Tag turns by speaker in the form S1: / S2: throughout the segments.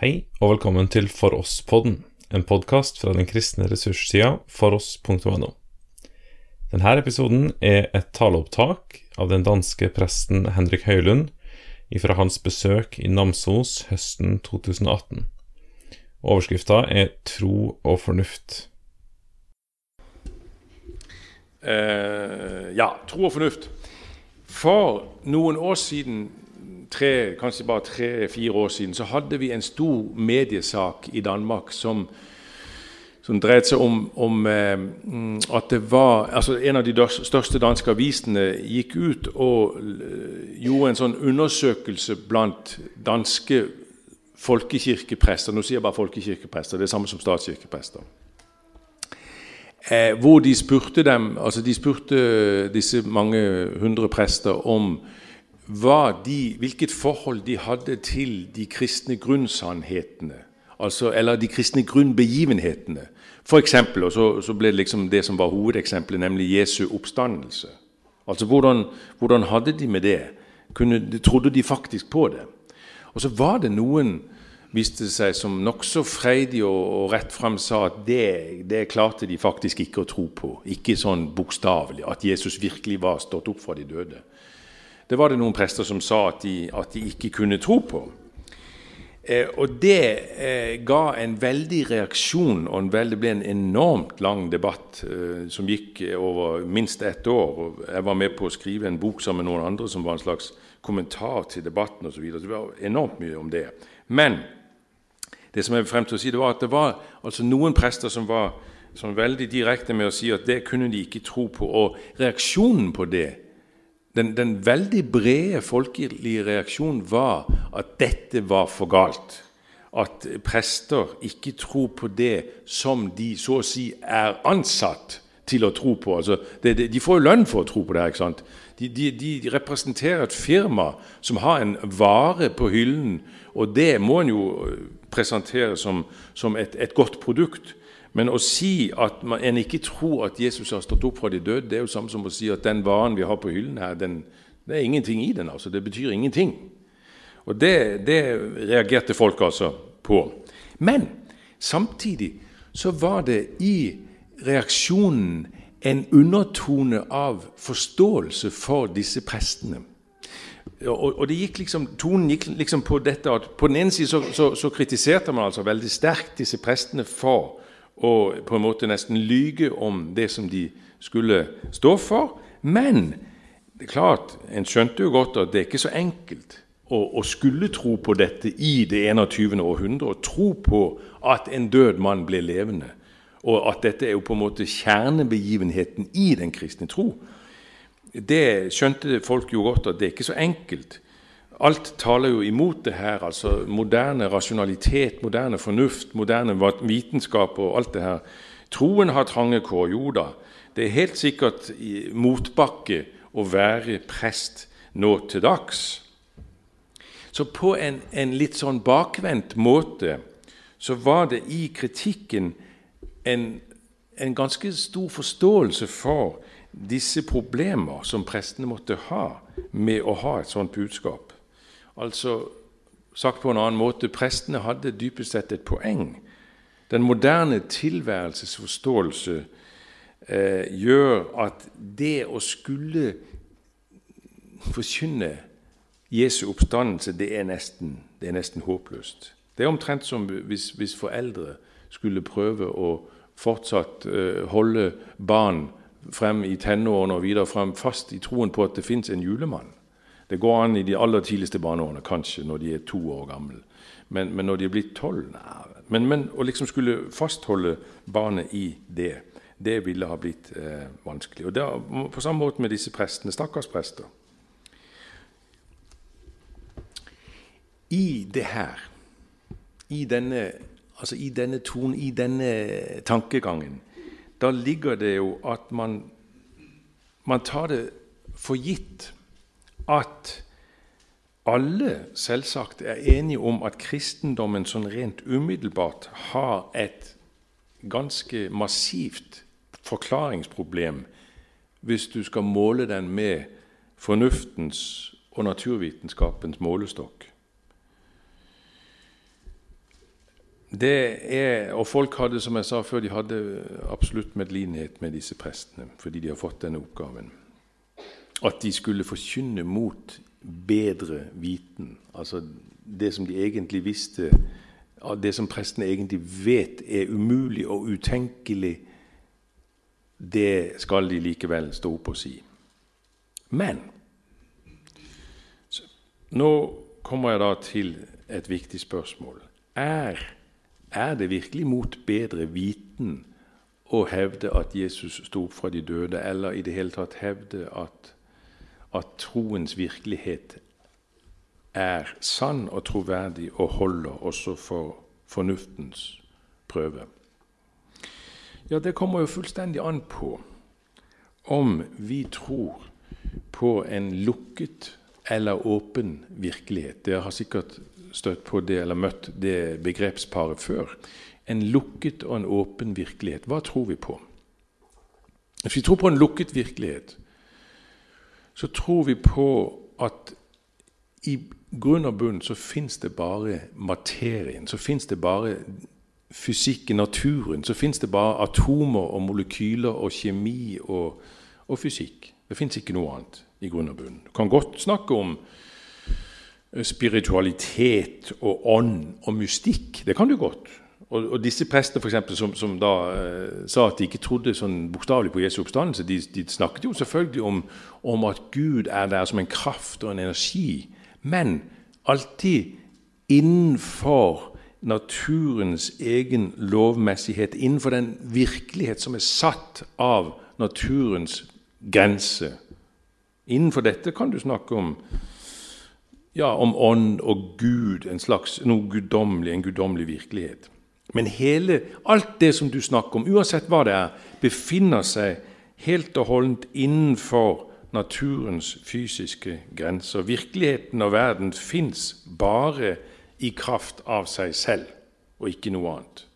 S1: Hei og velkommen til For oss-podden, en podkast fra den kristne ressurssida foross.no. Denne episoden er et taleopptak av den danske presten Henrik Høylund fra hans besøk i Namsos høsten 2018. Overskrifta er Tro og fornuft.
S2: Uh, ja, tro og fornuft. For noen år siden, tre, kanskje bare tre-fire år siden, så hadde vi en stor mediesak i Danmark som, som dreide seg om, om eh, at det var altså En av de største danske avisene gikk ut og gjorde en sånn undersøkelse blant danske folkekirkeprester. Nå sier jeg bare folkekirkeprester, det er samme som statskirkeprester. Eh, hvor de spurte dem, altså de spurte disse mange hundre prester om de, hvilket forhold de hadde til de kristne grunnsannhetene. Altså, eller de kristne grunnbegivenhetene. For eksempel, og så, så, ble det liksom det som var hovedeksempelet, nemlig Jesu oppstandelse. Altså, Hvordan, hvordan hadde de med det? Kunne, trodde de faktisk på det? Og så var det noen viste seg som nokså freidig og, og rett frem sa at det, det, klarte de faktisk ikke å tro på. Ikke sånn bokstavelig, at Jesus virkelig var stått opp fra de døde. Det var det noen prester som sa at de, at de ikke kunne tro på. Eh, og det eh, ga en veldig reaksjon, og det ble en enormt lang debatt eh, som gikk over minst ett år. og Jeg var med på å skrive en bok sammen med noen andre som var en slags kommentar til debatten osv. Det var enormt mye om det. Men det som jeg frem til å si, det var at det var altså noen prester som var som veldig direkte med å si at det kunne de ikke tro på. Og reaksjonen på det, den, den veldig brede folkelige reaksjonen, var at dette var for galt. At prester ikke tror på det som de så å si er ansatt til å tro på. Altså, det, det, de får jo lønn for å tro på det. ikke sant? De, de, de, representerer et firma som har en vare på hyllen, og det må en jo presentere som, som et, et, godt produkt. Men å si at man, en ikke tror at Jesus har stått opp fra de døde, det er jo samme som å si at den varen vi har på hyllen her, den, det er ingenting i den. altså Det betyr ingenting. Og det, det reagerte folk altså på. Men samtidig så var det i reaksjonen en undertone av forståelse for disse prestene og, og gikk liksom, Tonen gikk liksom på dette at på den ene siden så, så, så, kritiserte man altså veldig sterkt disse prestene for å på en måte nesten lyge om det som de skulle stå for. Men det er klart, en skjønte jo godt at det er ikke så enkelt å, å skulle tro på dette i det 21. århundre. Å tro på at en død mann ble levende. Og at dette er jo på en måte kjernebegivenheten i den kristne tro det skjønte folk jo godt, at det er ikke så enkelt. Alt taler jo imot det her. altså Moderne rasjonalitet, moderne fornuft, moderne vitenskap og alt det her. Troen har trange kår, jo da. Det er helt sikkert motbakke å være prest nå til dags. Så på en, en litt sånn bakvendt måte så var det i kritikken en, en ganske stor forståelse for disse problemer som prestene måtte ha med å ha et sånt budskap. Altså, Sagt på en annen måte prestene hadde dypest sett et poeng. Den moderne tilværelsesforståelse eh, gjør at det å skulle forkynne Jesu oppstandelse, det er nesten, det er nesten håpløst. Det er omtrent som hvis, hvis foreldre skulle prøve å fortsatt eh, holde barn frem i tenårene og videre frem fast i troen på at det fins en julemann. Det går an i de aller tidligste barneårene, kanskje når de er to år gamle. Men, men når de er blitt tolv men, men, å liksom skulle fastholde barnet i det, det ville ha blitt eh, vanskelig. Og det, På samme måte med disse prestene. Stakkars prester. I det her, i denne, altså i denne tonen, i denne tankegangen, da ligger det jo at man, man tar det for gitt at alle selvsagt er enige om at kristendommen sånn rent umiddelbart har et ganske massivt forklaringsproblem hvis du skal måle den med fornuftens og naturvitenskapens målestokk. er, Og folk hadde, som jeg sa før, de hadde absolutt medlidenhet med disse prestene fordi de har fått denne oppgaven. At de skulle forkynne mot bedre viten. Altså det som de egentlig visste Det som prestene egentlig vet er umulig og utenkelig, det skal de likevel stå opp og si. Men nå kommer jeg da til et viktig spørsmål. Er, er det virkelig mot bedre viten å hevde at Jesus sto opp fra de døde, eller i det hele tatt hevde at, at troens virkelighet er sann og troverdig og holder også for fornuftens prøve? Ja, det kommer jo fullstendig an på om vi tror på en lukket eller åpen virkelighet. Dere har sikkert støtt på det eller møtt det begrepsparet før. En lukket og en åpen virkelighet. Hva tror vi på? Hvis vi tror på en lukket virkelighet, så tror vi på at i grunn og bunn så fins det bare materien. Så fins det bare fysikken, naturen. Så fins det bare atomer og molekyler og kjemi og, og fysikk. Det fins ikke noe annet i grunn og bunn. Du kan godt snakke om eh, spiritualitet og ånd og mystikk. Det kan du godt. Og, og disse prestene for eksempel, som, som da eh, sa at de ikke trodde sånn bokstavelig på Jesu oppstandelse, de, de, snakket jo selvfølgelig om, om, at Gud er der som en kraft og en energi, men alltid innenfor naturens egen lovmessighet, innenfor den virkelighet som er satt av naturens grense. Innenfor dette kan du snakke om, ja, om ånd og Gud, en slags, noe guddommelig, en guddommelig virkelighet. Men hele, alt det som du snakker om, uansett hva det er, befinner seg helt og holdent innenfor naturens fysiske grenser. Virkeligheten og verden fins bare i kraft av seg selv, og ikke noe annet.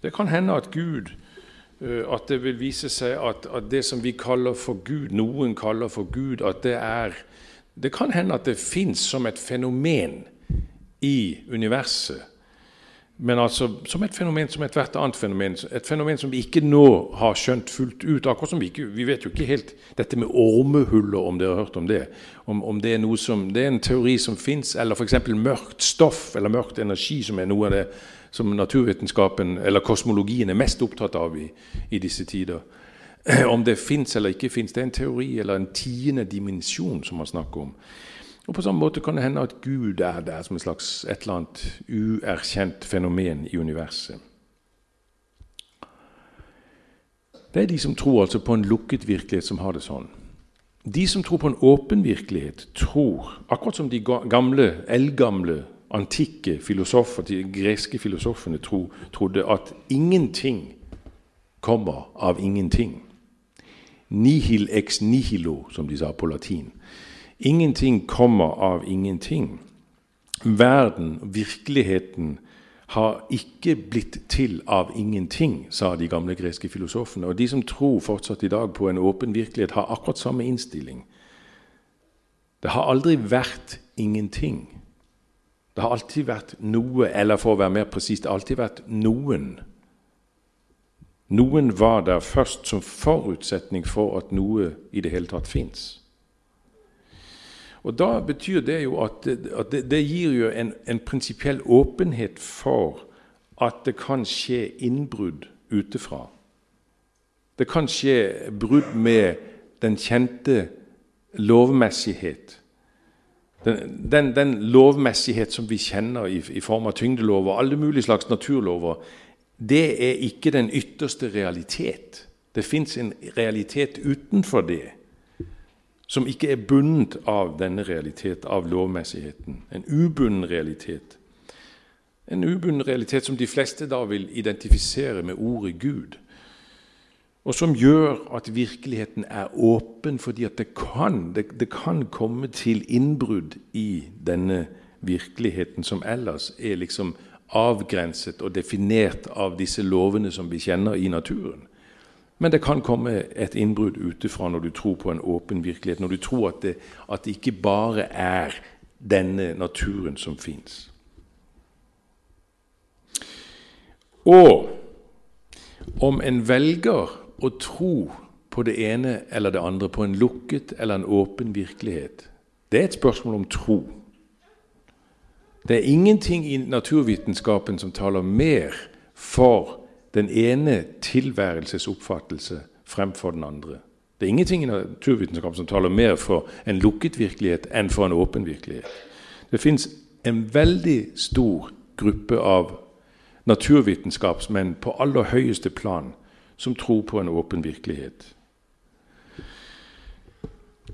S2: Det kan hende at Gud Eh, at det vil vise seg at, at, det som vi kaller for Gud, noen kaller for Gud, at det er Det kan hende at det fins som et fenomen i universet. Men altså som et fenomen som ethvert annet fenomen. Et fenomen som vi ikke nå har skjønt fullt ut. akkurat som Vi ikke, vi vet jo ikke helt dette med ormehuller, om dere har hørt om det. Om, om det, er noe som, det er en teori som fins, eller f.eks. mørkt stoff eller mørkt energi, som er noe av det som naturvitenskapen eller kosmologien er mest opptatt av i, i disse tider. Om det fins eller ikke fins, det er en teori eller en tiende dimensjon som man snakker om. Og På samme måte kan det hende at Gud er der som et slags et eller annet uerkjent fenomen i universet. Det er de som tror altså på en lukket virkelighet, som har det sånn. De som tror på en åpen virkelighet, tror, akkurat som de gamle, eldgamle antikke filosofer, de greske filosofene tro, trodde at ingenting kommer av ingenting. Nihil ex nihilo, som de sa på latin. Ingenting kommer av ingenting. Verden, virkeligheten, har ikke blitt til av ingenting, sa de gamle greske filosofene. Og de som tror fortsatt i dag på en åpen virkelighet, har akkurat samme innstilling. Det har aldri vært ingenting. Det har alltid vært noe, eller for å være mer presis, det har alltid vært noen. Noen var der først som forutsetning for at noe i det hele tatt fins. Og Da betyr det jo at at det, det gir jo en, en prinsipiell åpenhet for at det kan skje innbrudd utefra. Det kan skje brudd med den kjente lovmessighet. Den, den, den, lovmessighet som vi kjenner i, i form av tyngdelover alle mulige slags naturlover, det er ikke den ytterste realitet. Det fins en realitet utenfor det som ikke er bundet av denne realitet, av lovmessigheten. En ubunden realitet. En ubunden realitet som de fleste da vil identifisere med ordet Gud og som gjør at virkeligheten er åpen, fordi at det kan, det, det kan komme til innbrudd i denne virkeligheten, som ellers er liksom avgrenset og definert av disse lovene som vi kjenner i naturen. Men det kan komme et innbrudd utenfra når du tror på en åpen virkelighet, når du tror at det, at det ikke bare er denne naturen som fins. Og om en velger å tro på det ene eller det andre, på en lukket eller en åpen virkelighet, det er et spørsmål om tro. Det er ingenting i naturvitenskapen som taler mer for den ene tilværelsesoppfattelse fremfor den andre. Det er ingenting i naturvitenskap som taler mer for en lukket virkelighet enn for en åpen virkelighet. Det fins en veldig stor gruppe av naturvitenskapsmenn på aller høyeste plan som tror på en åpen virkelighet.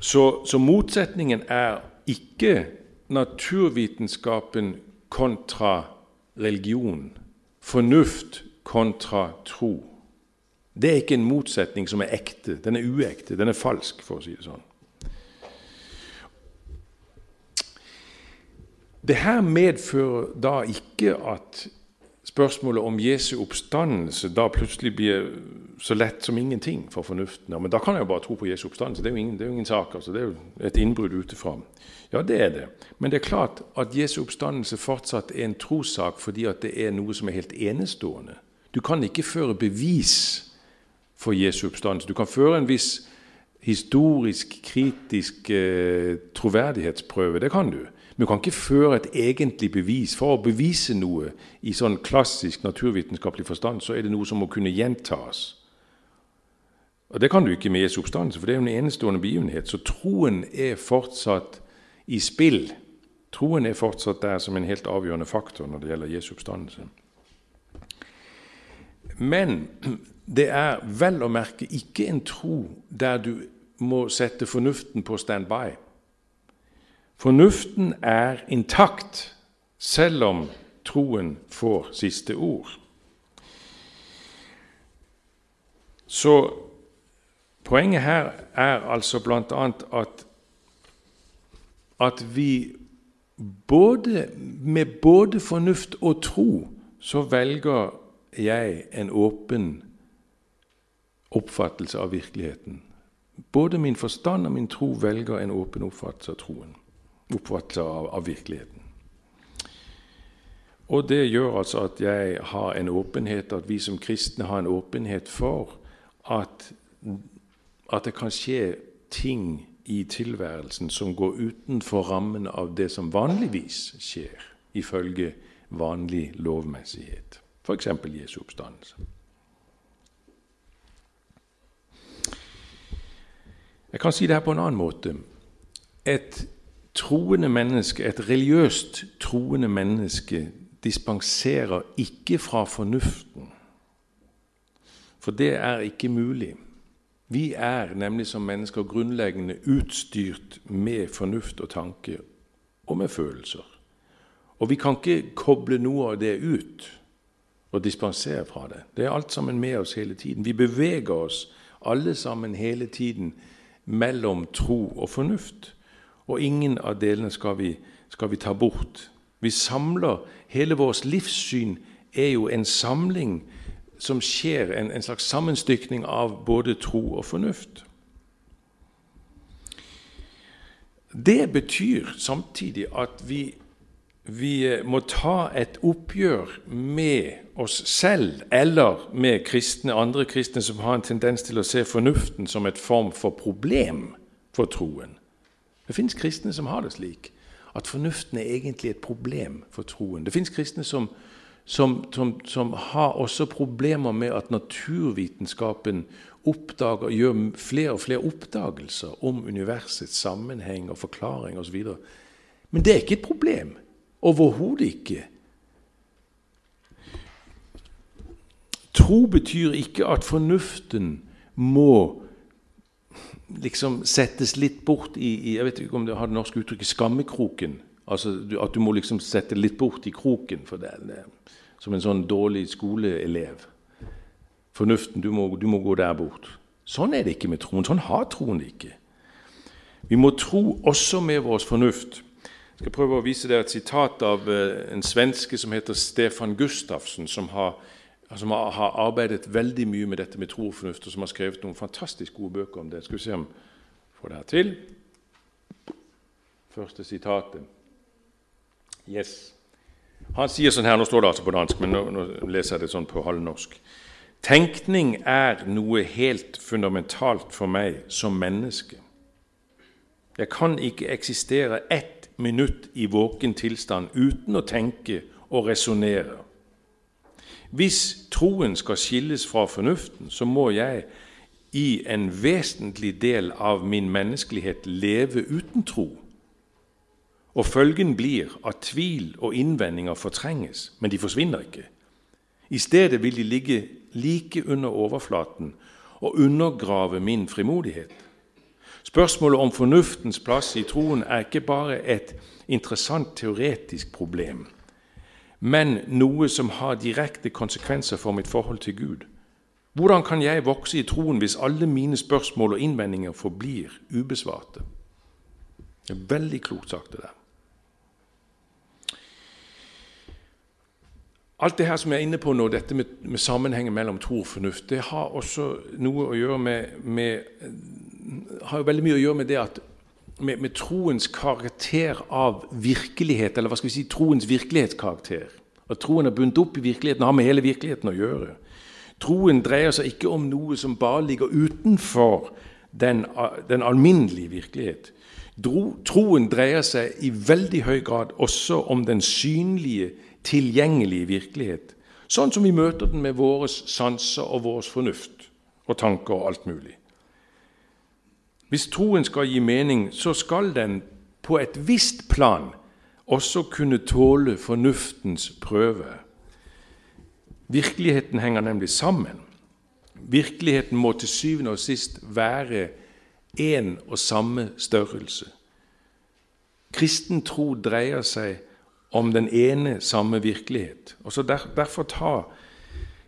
S2: Så, så motsetningen er ikke naturvitenskapen kontra religion, fornuft kontra tro. Det er ikke en motsetning som er ekte. Den er uekte, den er falsk, for å si det sånn. Det her medfører da ikke at spørsmålet om Jesu oppstandelse da plutselig blir så lett som ingenting for fornuften. Men da kan jeg jo bare tro på Jesu oppstandelse. Det er jo ingen, det er jo ingen sak. altså. Det er jo et innbrudd utefra. Ja, det er det. Men det er klart at Jesu oppstandelse fortsatt er en trossak fordi at det er noe som er helt enestående. Du kan ikke føre bevis for Jesu oppstandelse. Du kan føre en viss historisk, kritisk eh, troverdighetsprøve. Det kan du. Men du kan ikke føre et egentlig bevis. For å bevise noe i sånn klassisk naturvitenskapelig forstand, så er det noe som må kunne gjentas. Og Det kan du ikke med Jesu oppstandelse, for det er jo en enestående begivenhet. Så troen er fortsatt i spill. Troen er fortsatt der som en helt avgjørende faktor når det gjelder Jesu oppstandelse. Men det er vel å merke ikke en tro der du må sette fornuften på standby. Fornuften er intakt selv om troen får siste ord. Så poenget her er altså bl.a. at, at vi både, med både fornuft og tro så velger jeg en åpen oppfattelse av virkeligheten. Både min forstand og min tro velger en åpen oppfattelse av troen oppfattelse av, av, virkeligheten. Og det gjør altså at jeg har en åpenhet, at vi som kristne har en åpenhet for at, at det kan skje ting i tilværelsen som går utenfor rammen av det som vanligvis skjer ifølge vanlig lovmessighet, f.eks. Jesu oppstandelse. Jeg kan si det her på en annen måte. Et troende menneske, et religiøst troende menneske, dispenserer ikke fra fornuften. For det er ikke mulig. Vi er nemlig som mennesker grunnleggende utstyrt med fornuft og tanke, og med følelser. Og vi kan ikke koble noe av det ut og dispensere fra det. Det er alt sammen med oss hele tiden. Vi beveger oss alle sammen hele tiden mellom tro og fornuft. Og ingen av delene skal vi, skal vi ta bort. Vi samler Hele vårt livssyn er jo en samling som skjer, en, en slags sammenstykning av både tro og fornuft. Det betyr samtidig at vi, vi må ta et oppgjør med oss selv eller med kristne, andre kristne som har en tendens til å se fornuften som et form for problem for troen. Det fins kristne som har det slik at fornuften er egentlig et problem for troen. Det fins kristne som, som, som, som, har også problemer med at naturvitenskapen oppdager, gjør flere og flere oppdagelser om universets sammenheng og forklaring osv. Men det er ikke et problem. Overhodet ikke. Tro betyr ikke at fornuften må liksom settes litt bort i, Jeg vet ikke om du har det norske uttrykket 'skammekroken'. Altså At du må liksom sette litt bort i kroken for det, det som en sånn dårlig skoleelev. Fornuften, du må, du må, gå der bort. Sånn er det ikke med troen. Sånn har troen det ikke. Vi må tro også med vår fornuft. Jeg skal prøve å vise dere et sitat av eh, en svenske som heter Stefan Gustafsen, som har som har arbeidet veldig mye med dette med tro og fornuft, og som har skrevet noen fantastisk gode bøker om det. Skal vi se om vi får det her til. Første sitatet. Yes. Han sier sånn her, Nå står det altså på dansk, men nå, nå leser jeg det sånn på halvnorsk. Tenkning er noe helt fundamentalt for meg som menneske. Jeg kan ikke eksistere ett minutt i våken tilstand uten å tenke og resonnere. Hvis troen skal skilles fra fornuften, så må jeg i en vesentlig del av min menneskelighet leve uten tro. Og følgen blir at tvil og innvendinger fortrenges, men de forsvinner ikke. I stedet vil de ligge like under overflaten og undergrave min frimodighet. Spørsmålet om fornuftens plass i troen er ikke bare et interessant teoretisk problem, men noe som har direkte konsekvenser for mitt forhold til Gud. Hvordan kan jeg vokse i troen hvis alle mine spørsmål og innvendinger forblir ubesvarte? Det er veldig klokt sagt, det der. Alt det her som jeg er inne på nå, dette med, med sammenhengen mellom tro og fornuft, det har også noe å gjøre med, med har veldig mye å gjøre med det at med, med, troens karakter av virkelighet, eller hva skal vi si, troens virkelighetskarakter. At troen er bundet opp i virkeligheten, har med hele virkeligheten å gjøre. Troen dreier seg ikke om noe som bare ligger utenfor den, den alminnelige virkelighet. Troen dreier seg i veldig høy grad også om den synlige tilgjengelig virkelighet, sånn som vi møter den med våre sanser og vår fornuft og tanker og alt mulig. Hvis troen skal gi mening, så skal den på et visst plan også kunne tåle fornuftens prøve. Virkeligheten henger nemlig sammen. Virkeligheten må til syvende og sist være én og samme størrelse. Kristen tro dreier seg om den ene samme virkelighet. Og så der, Derfor tar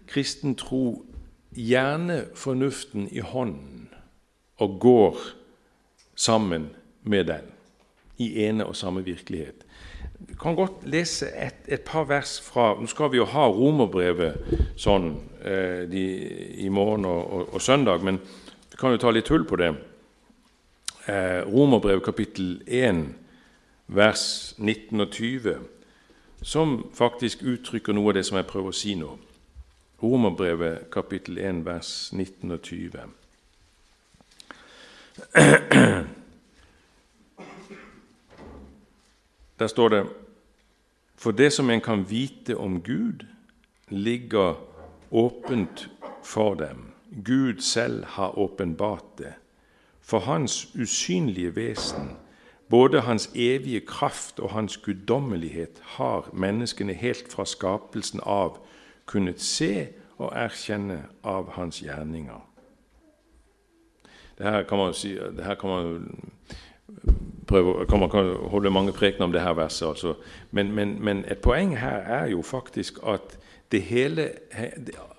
S2: kristen tro gjerne fornuften i hånden og går sammen med den i ene og samme virkelighet. Du kan godt lese et, et par vers fra Nå skal vi jo ha romerbrevet sånn eh, de, i morgen og, og, og, søndag, men vi kan jo ta litt hull på det. Eh, romerbrevet kapittel 1, vers 19 og 20 som faktisk uttrykker noe av det som jeg prøver å si nå. Romerbrevet kapittel 1, vers 19 og 20. Der står det For det som en kan vite om Gud, ligger åpent for dem. Gud selv har åpenbart det. For Hans usynlige vesen både hans evige kraft og hans guddommelighet har menneskene helt fra skapelsen av kunnet se og erkjenne av hans gjerninger. Det her kan man, si, det kan man prøve, kan man holde mange prekener om det her verset. Altså. Men, men, men, et poeng her er jo faktisk at hele,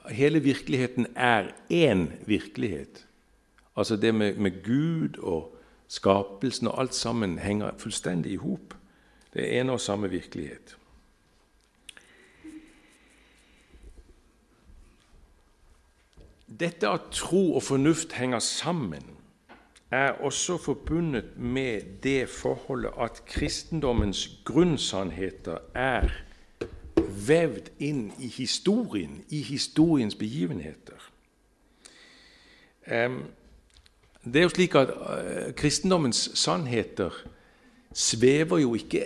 S2: hele, virkeligheten er én virkelighet. Altså det med, med Gud og Skapelsen og alt sammen henger fullstendig i hop. Det er en og samme virkelighet. Dette at tro og fornuft henger sammen, er også forbundet med det forholdet at kristendommens grunnsannheter er vevd inn i historien, i historiens begivenheter. Um, det er jo slik at uh, Kristendommens sannheter svever jo ikke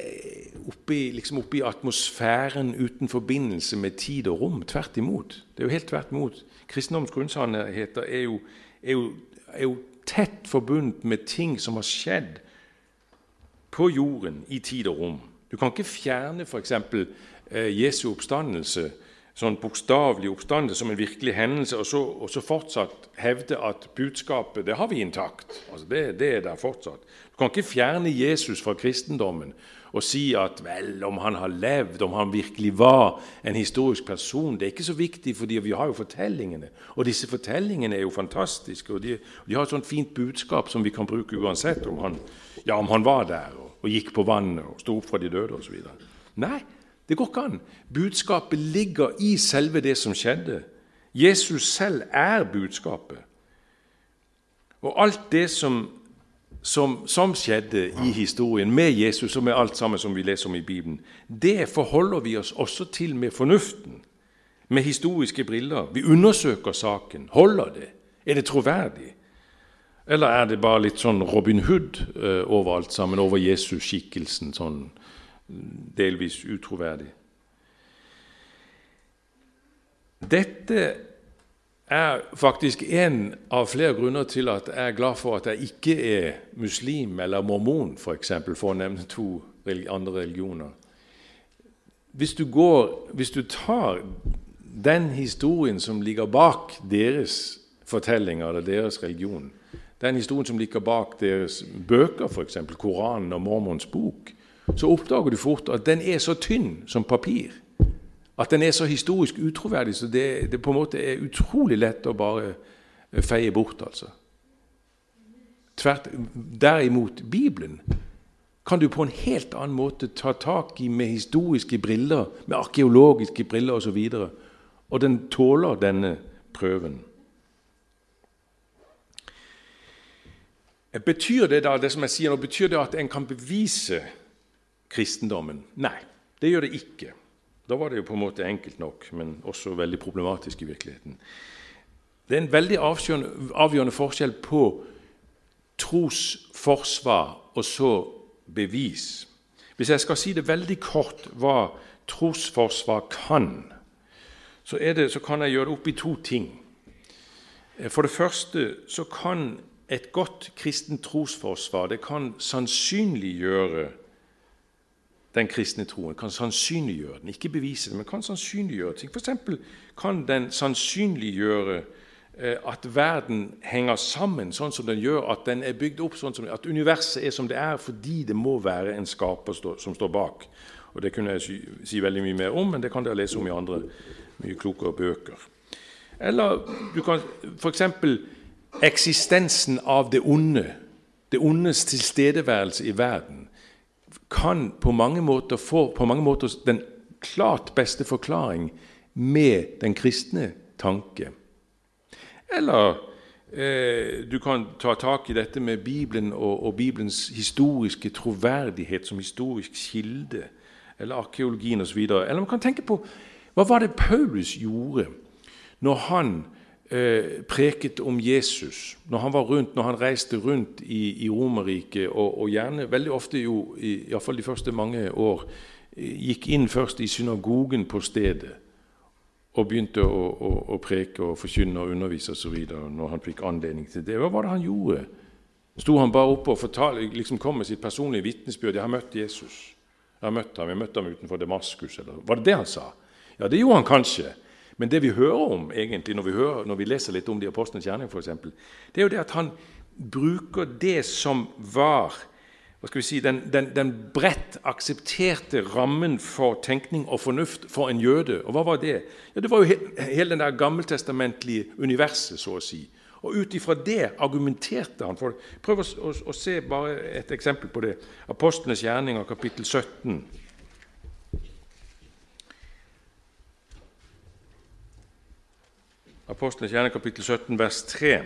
S2: oppi, liksom oppi atmosfæren uten forbindelse med tid og rom. Tvert imot. Det er jo helt tvert imot. Kristendommens grunnsannheter er jo, er, jo, er jo tett forbundet med ting som har skjedd på jorden i tid og rom. Du kan ikke fjerne f.eks. Eh, Jesu oppstandelse sånn bokstavelig oppstandelse som en virkelig hendelse, og så, og så, fortsatt hevde at budskapet det har vi intakt. Altså det, det, er der fortsatt. Du kan ikke fjerne Jesus fra kristendommen og si at vel, om han har levd, om han virkelig var en historisk person, det er ikke så viktig, fordi vi har jo fortellingene. Og disse fortellingene er jo fantastiske, og de, de har et sånt fint budskap som vi kan bruke uansett om han, ja, om han var der og, og gikk på vannet og sto opp fra de døde osv. Nei, det går ikke an. Budskapet ligger i selve det som skjedde. Jesus selv er budskapet. Og alt det som som, som, skjedde i historien med Jesus og med alt sammen som vi leser om i Bibelen, det forholder vi oss også til med fornuften, med historiske briller. Vi undersøker saken. Holder det? Er det troverdig? Eller er det bare litt sånn Robin Hood uh, over alt sammen, over Jesus-skikkelsen, sånn delvis utroverdig? Dette er faktisk en av flere grunner til at jeg er glad for at jeg ikke er muslim eller mormon, f.eks., for, eksempel, for å nevne to andre religioner. Hvis du, går, hvis du tar den historien som ligger bak deres fortellinger eller deres religion, den historien som ligger bak deres bøker, f.eks. Koranen og Mormons bok, så oppdager du fort at den er så tynn som papir. At den er så historisk utroverdig så det, det på en måte er utrolig lett å bare eh, feie bort. altså. Tvert, derimot Bibelen kan du på en helt annen måte ta tak i med historiske briller, med arkeologiske briller osv. Og, så og den tåler denne prøven. Betyr det da, det som jeg sier nå, betyr det at en kan bevise kristendommen? Nei, det gjør det ikke. Da var det jo på en måte enkelt nok, men også veldig problematisk i virkeligheten. Det er en veldig avgjørende forskjell på trosforsvar og så bevis. Hvis jeg skal si det veldig kort hva trosforsvar kan, så, det, så kan jeg gjøre det opp i to ting. For det første så kan et godt kristent trosforsvar det kan sannsynliggjøre den kristne troen, kan sannsynliggjøre den. Ikke bevise det, men kan sannsynliggjøre ting. F.eks. kan den sannsynliggjøre eh, at verden henger sammen sånn som den gjør, at den er bygd opp sånn som, at universet er som det er fordi det må være en skaper som står bak. Og Det kunne jeg si veldig mye mer om, men det kan dere lese om i andre mye klokere bøker. Eller du kan f.eks. eksistensen av det onde, det ondes tilstedeværelse i verden kan på mange måter få på mange måter den klart beste forklaring med den kristne tanke. Eller eh, du kan ta tak i dette med Bibelen og, og Bibelens historiske troverdighet som historisk kilde, eller arkeologien osv. Eller man kan tenke på hva var det Paulus gjorde når han preket om Jesus når han var rundt, når han reiste rundt i, i Romerriket, og, og, gjerne veldig ofte jo, iallfall de første mange år, gikk inn først i synagogen på stedet og begynte å, å, å preke og forkynne og undervise osv. når han fikk anledning til det. Hva var det han gjorde? Sto han bare oppe og fortalte, liksom kom med sitt personlige vitnesbyrd? 'Jeg har møtt Jesus.' Jeg har møtt ham, jeg møtte ham utenfor Damaskus. Eller, var det det han sa? Ja, det gjorde han kanskje. Men det vi hører om egentlig, når vi, hører, når vi leser litt om de apostlenes gjerning, f.eks., det er jo det at han bruker det som var hva skal vi si, den, den, den bredt aksepterte rammen for tenkning og fornuft for en jøde. Og hva var det? Ja, Det var jo hele det gammeltestamentlige universet, så å si. Og ut ifra det argumenterte han for Prøv å, å, å se bare et eksempel på det. Apostlenes gjerninger, kapittel 17. Apostelens kjerne, kapittel 17, vers 3.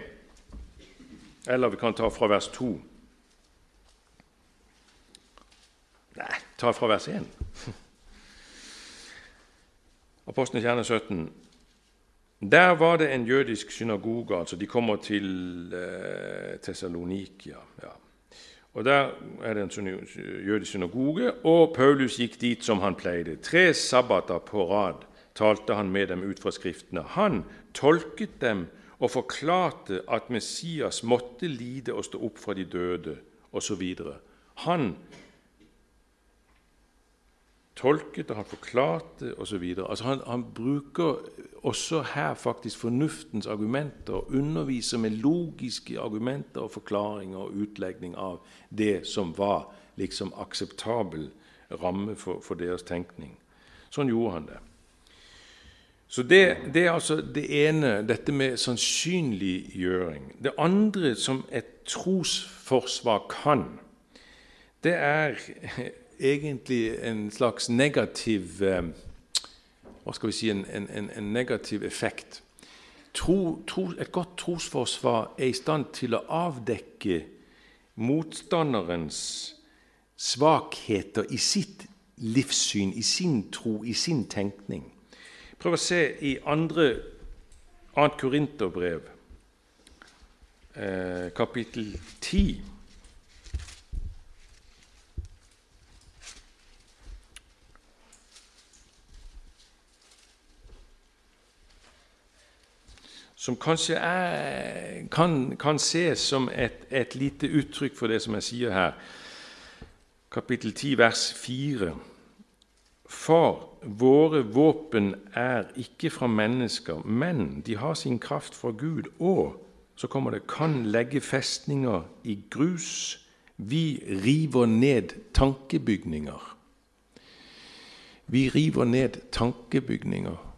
S2: Eller vi kan ta fra vers 2. Nei, ta fra vers 1. Apostelens gjerne 17. Der var det en jødisk synagoge. altså De kommer til eh, Tessalonikia. Ja. Og Der er det en jødisk synagoge, og Paulus gikk dit som han pleide. Tre sabbater på rad talte han med dem ut fra Skriftene. Han tolket dem og forklarte at Messias måtte lide og stå opp fra de døde, osv. Han tolket og han forklarte osv. Altså han, han bruker også her faktisk fornuftens argumenter, og underviser med logiske argumenter og forklaringer og utlegning av det som var liksom akseptabel ramme for, for deres tenkning. Sånn gjorde han det. Så det, det, er altså det ene, dette med sannsynliggjøring. Det andre som et trosforsvar kan, det er egentlig en slags negativ eh, Hva skal vi si en, en, en negativ effekt. Tro, tro, et godt trosforsvar er i stand til å avdekke motstanderens svakheter i sitt livssyn, i sin tro, i sin tenkning. Prøv å se i andre, annet Korinterbrev, eh, kapittel 10. som kanskje er, kan, kan ses som et, et, lite uttrykk for det som jeg sier her. Kapittel 10, vers 4. For våre våpen er ikke fra mennesker, men de har sin kraft fra Gud, og så kommer det kan legge festninger i grus. Vi river ned tankebygninger. Vi river ned tankebygninger.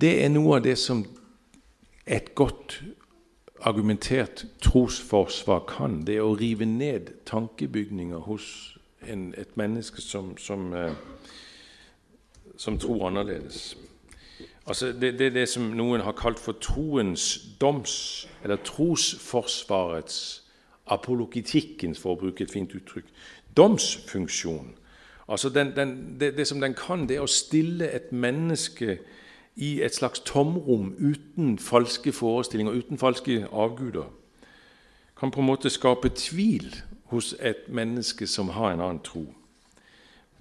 S2: Det er noe av det som et godt argumentert trosforsvar kan, det er å rive ned tankebygninger hos en, et menneske som, som, eh, som, tror annerledes. Altså det, det er det som noen har kalt for troens doms, eller trosforsvarets, apologitikkens, for å bruke et fint uttrykk, domsfunksjon. Altså den, den, det, det, som den kan, det er å stille et menneske i et slags tomrom uten falske forestillinger, uten falske avguder, kan på en måte skape tvil hos et menneske som har en annen tro.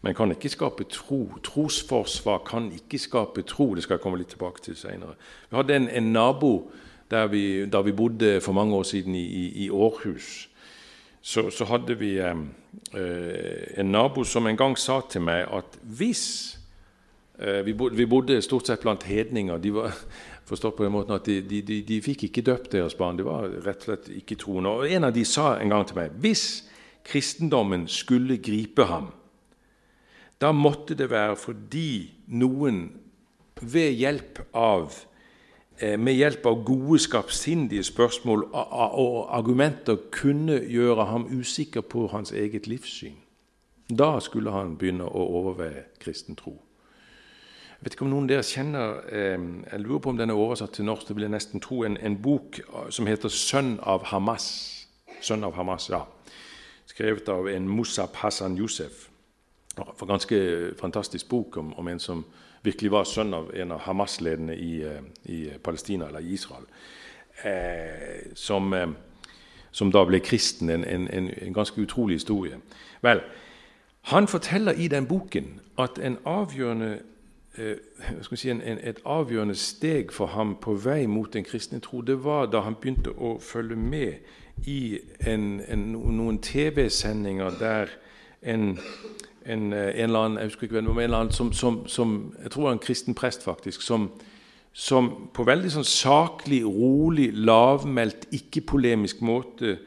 S2: Men kan ikke skape tro. Trosforsvar kan ikke skape tro. Det skal jeg komme litt tilbake til senere. Vi hadde en, en nabo der vi, der vi, bodde for mange år siden i, i, i Århus. Så, så, hadde vi eh, en nabo som en gang sa til meg at hvis Eh, vi bodde, vi bodde, stort sett blant hedninger. De var forstått på den måten at de, de, de, de fikk ikke døpt deres barn. De var rett og slett ikke troende. Og En av de sa en gang til meg hvis kristendommen skulle gripe ham, da måtte det være fordi noen ved hjelp av eh, med hjelp av gode, skarpsindige spørsmål og argumenter kunne gjøre ham usikker på hans eget livssyn. Da skulle han begynne å overveie kristen tro. Jeg vet ikke om noen dere kjenner eh, Jeg lurer på om den er oversatt til norsk. Det vil jeg nesten tro. En, en bok eh, som heter 'Sønn av Hamas'. Sønn av Hamas, ja. Skrevet av en Musab Hassan Yousef. En ganske fantastisk bok om, om, en som virkelig var sønn av en av Hamas-lederne i, eh, i, Palestina, eller Israel. Eh, som, eh, som, da ble kristen. En, en, en, ganske utrolig historie. Vel, han forteller i den boken at en avgjørende Eh, si, et avgjørende steg for ham på vei mot den kristne tro, det var da han begynte å følge med i en, noen TV-sendinger der en, en, eller annen jeg husker ikke hvem, en eller annen som, som, som, jeg tror var en kristen prest, faktisk, som, som på veldig sånn saklig, rolig, lavmælt, ikke-polemisk måte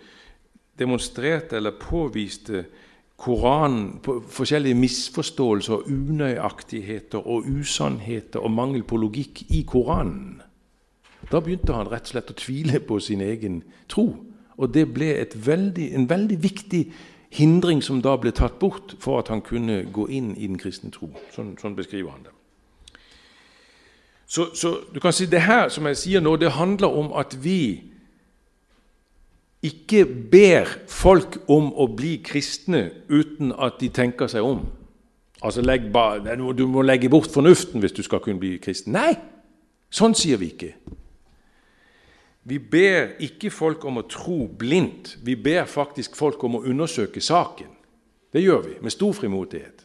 S2: demonstrerte eller påviste Koranen på forskjellige misforståelser, unøyaktigheter og usannheter og mangel på logikk i Koranen. Da begynte han rett og slett å tvile på sin egen tro. Og det ble veldig, en veldig viktig hindring som da ble tatt bort for at han kunne gå inn i den kristne tro. Sånn, sånn beskriver han det. Så, så, du kan si det her som jeg sier nå, det handler om at vi ikke ber folk om å bli kristne uten at de tenker seg om. Altså, ba, Du må legge bort fornuften hvis du skal kunne bli kristen. Nei, sånn sier vi ikke. Vi ber ikke folk om å tro blindt. Vi ber faktisk folk om å undersøke saken. Det gjør vi med stor frimodighet.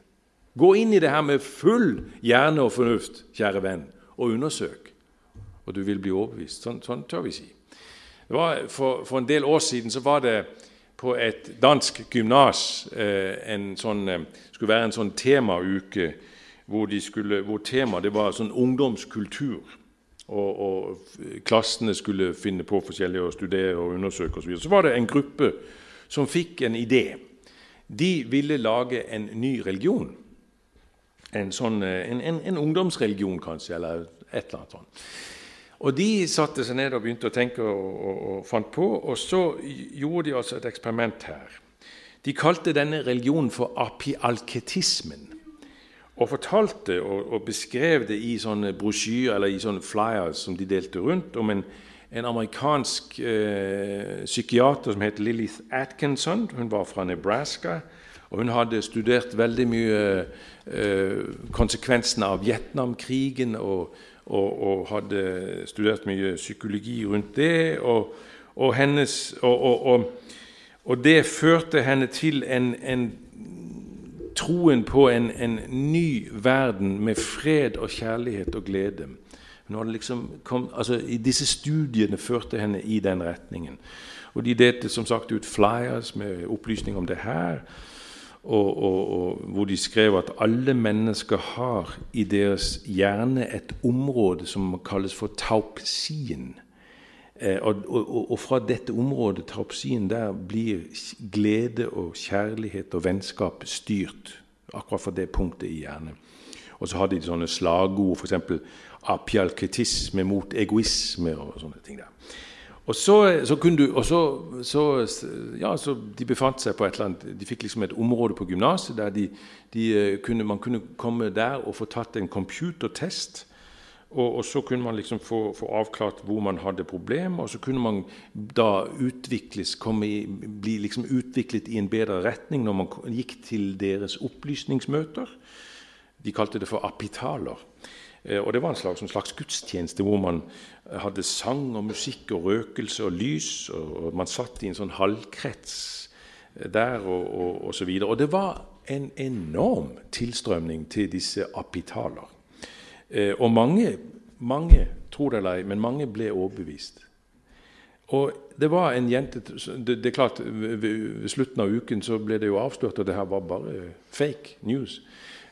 S2: Gå inn i det her med full hjerne og fornuft, kjære venn, og undersøk. Og du vil bli overbevist. Sånn, sånn tør vi si. For, for, en del år siden så var det på et dansk gymnas eh, sånn, eh, skulle være en sånn temauke hvor, hvor temaet var sånn ungdomskultur. Og, og, klassene skulle finne på forskjellige å studere og undersøke osv. Så, videre. så var det en gruppe som fikk en idé. De ville lage en ny religion. En, sånn, eh, en, en, en ungdomsreligion, kanskje, eller et eller annet sånt. Og De satte seg ned og begynte å tenke og, og, og, fant på, og så gjorde de altså et eksperiment her. De kalte denne religionen for apialketismen. Og fortalte og, og beskrev det i sånne brosjyrer eller i sånne flyers som de delte rundt, om en, en amerikansk eh, psykiater som heter Lilith Atkinson. Hun var fra Nebraska. Og hun hadde studert veldig mye eh, konsekvensene av Vietnamkrigen og, og, og, hadde studert mye psykologi rundt det. Og, og hennes, det førte henne til en, en troen på en, en, ny verden med fred og kjærlighet og glede. Liksom kom, altså, disse studiene førte henne i den retningen. Og De delte som sagt ut flyers med opplysning om det her. Og, og, og, hvor de skrev at alle mennesker har i deres hjerne et område som kalles for taupsien. Eh, og, og, fra dette området, terapsien, der blir glede og kjærlighet og vennskap styrt. Akkurat fra det punktet i hjernen. Og så hadde de sånne slagord, f.eks. apialketisme mot egoisme og sånne ting. der. Og så, så, kunne du, og så, så, ja, så De befant seg på et eller annet, de fikk liksom et område på gymnaset der de, de eh, kunne, man kunne komme der og få tatt en computertest. Og, og, så kunne man liksom få, få, avklart hvor man hadde problemer, og så kunne man da utvikles, i, bli liksom utviklet i en bedre retning når man gikk til deres opplysningsmøter. De kalte det for apitaler. Eh, og Det var en slags, en slags, gudstjeneste hvor man hadde sang og musikk og røkelse og lys. og Man satt i en sånn halvkrets eh, der og, og, og så videre. Og det var en enorm tilstrømning til disse apitaler. Eh, og mange, mange, tro det eller ei, men mange ble overbevist. Og det var en jente Det, er klart, Ved slutten av uken så ble det jo avslørt at det her var bare fake news.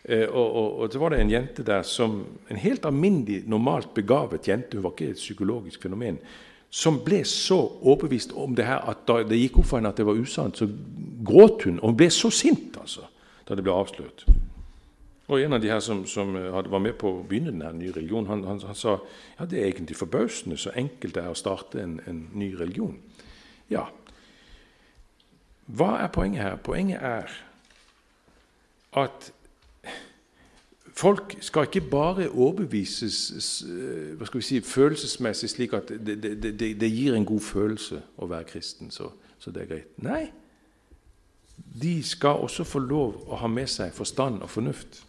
S2: Eh, og, og, og, så var det en jente der som En helt alminnelig, normalt begavet jente, hun var ikke et psykologisk fenomen, som ble så overbevist om det her at da det gikk opp for henne at det var usant, så gråt hun. Og hun ble så sint altså, da det ble avslørt. Og en av de her som, som var med på å begynne denne nye religionen, han, han, han, sa ja, det er egentlig forbausende så enkelt det er å starte en, en ny religion. Ja, hva er poenget her? Poenget er at folk skal ikke bare overbevises hva skal vi si, følelsesmessig, slik at det, det, det, det gir en god følelse å være kristen, så, så det er greit. Nei, de skal også få lov å ha med seg forstand og fornuft.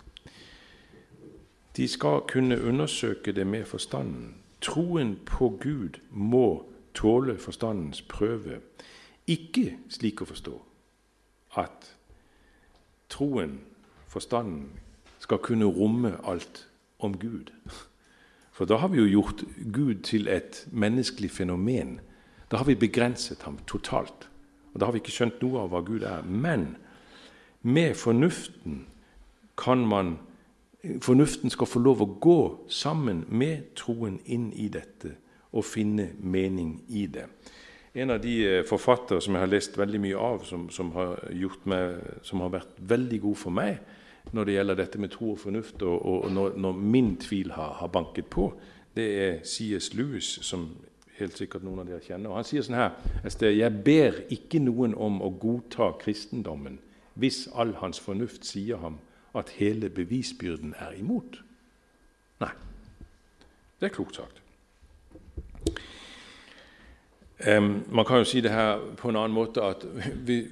S2: De skal kunne undersøke det med forstanden. Troen på Gud må tåle forstandens prøve. Ikke slik å forstå at troen, forstanden, skal kunne romme alt om Gud. For da har vi jo gjort Gud til et menneskelig fenomen. Da har vi begrenset ham totalt. Og Da har vi ikke skjønt noe av hva Gud er. Men med fornuften kan man Fornuften skal få lov å gå sammen med troen inn i dette og finne mening i det. En av de eh, forfattere som jeg har lest veldig mye av, som, som, har, meg, som har, vært veldig god for meg når det gjelder dette med tro og fornuft, og, og når, når, min tvil har, har, banket på, det er C.S. Lewis, som helt sikkert noen av dere kjenner. Og Han sier sånn her Jeg ber ikke noen om å godta kristendommen hvis all hans fornuft sier ham at hele bevisbyrden er imot. Nei. Det er klokt sagt. Um, man kan jo si det her på en annen måte at